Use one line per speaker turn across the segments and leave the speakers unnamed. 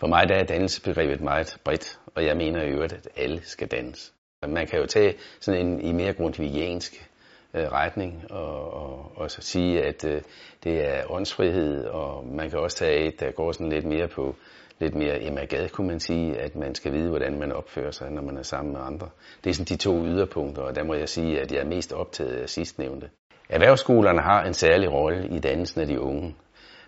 For mig der er dannelsesbegrebet meget bredt, og jeg mener i øvrigt, at alle skal dannes. Man kan jo tage sådan en i mere grundvigiansk øh, retning og, og, og så sige, at øh, det er åndsfrihed, og man kan også tage et, der går sådan lidt mere på lidt mere emagad, kunne man sige, at man skal vide, hvordan man opfører sig, når man er sammen med andre. Det er sådan de to yderpunkter, og der må jeg sige, at jeg er mest optaget af sidstnævnte. Erhvervsskolerne har en særlig rolle i dannelsen af de unge.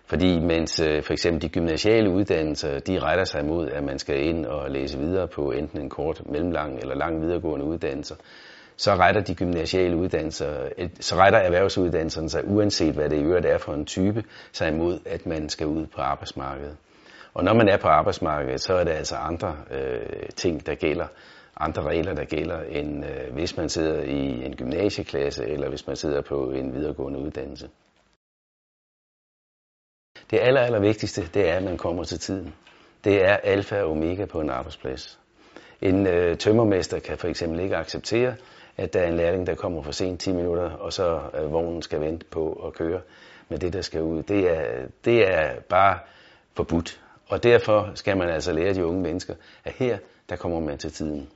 Fordi mens øh, for eksempel de gymnasiale uddannelser, de retter sig mod, at man skal ind og læse videre på enten en kort, mellemlang eller lang videregående uddannelse, så retter de gymnasiale uddannelser, så retter erhvervsuddannelserne sig, uanset hvad det i øvrigt er for en type, sig imod, at man skal ud på arbejdsmarkedet. Og når man er på arbejdsmarkedet, så er der altså andre øh, ting, der gælder, andre regler, der gælder, end øh, hvis man sidder i en gymnasieklasse, eller hvis man sidder på en videregående uddannelse. Det aller, aller vigtigste, det er, at man kommer til tiden. Det er alfa og omega på en arbejdsplads. En øh, tømmermester kan for eksempel ikke acceptere, at der er en lærling, der kommer for sent 10 minutter, og så øh, vognen skal vente på at køre med det, der skal ud. Det er, det er bare forbudt. Og derfor skal man altså lære de unge mennesker, at her, der kommer man til tiden.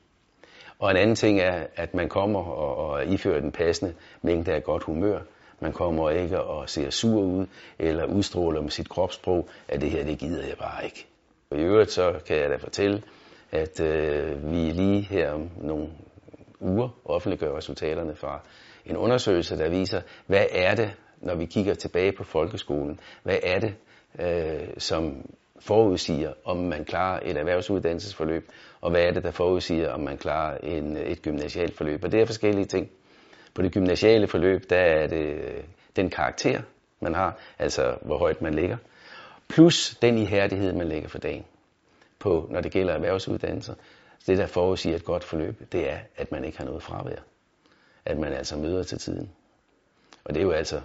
Og en anden ting er, at man kommer og, og ifører den passende mængde af godt humør. Man kommer ikke og ser sur ud, eller udstråler med sit kropssprog, at det her, det gider jeg bare ikke. Og i øvrigt så kan jeg da fortælle, at øh, vi lige her om nogle uger offentliggør resultaterne fra en undersøgelse, der viser, hvad er det, når vi kigger tilbage på folkeskolen, hvad er det, øh, som forudsiger, om man klarer et erhvervsuddannelsesforløb, og hvad er det, der forudsiger, om man klarer en, et gymnasialt forløb. Og det er forskellige ting. På det gymnasiale forløb, der er det øh, den karakter, man har, altså hvor højt man ligger, plus den ihærdighed, man lægger for dagen. På, når det gælder erhvervsuddannelser, det der forudsiger et godt forløb, det er, at man ikke har noget fravær. At man altså møder til tiden. Og det er jo altså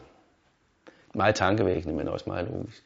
meget tankevækkende, men også meget logisk.